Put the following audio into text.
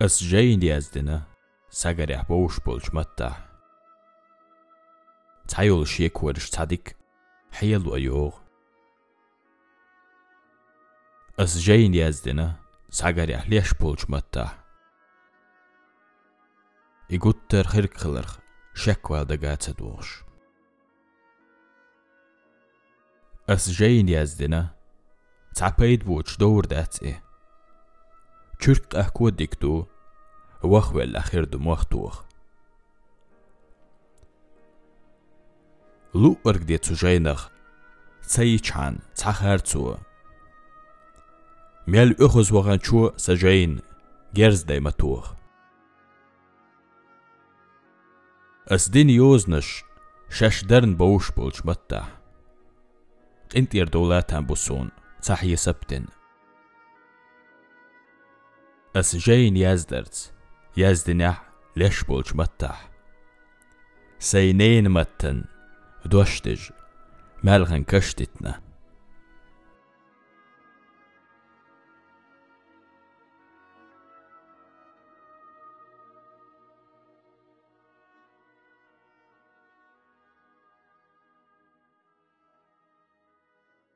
As yazdina, sagarih bosh bolj matta. Tayol shiekwarish tadik, حيل ويوغ As jain yazdina, sagarih lesh bolj matta. I gutter hirkilach, shekwal da gatsa dwosh. As jain yazdina, تعبيد بوش دور دات إيه تشرق أكو ديكتو وخوة الأخير دم وقتوخ لو أرق ديت سجينخ تسيچان تخارتسو ميل أخوز وغان شو سجين جرز داي متوخ أس دين يوزنش شاش درن بوش بولش متى انت يردولاتان بوسون صحي سبتن أس جين يزدرت يزدنح ليش بولش متح سينين متن دوشتج مالغن كشتتنا.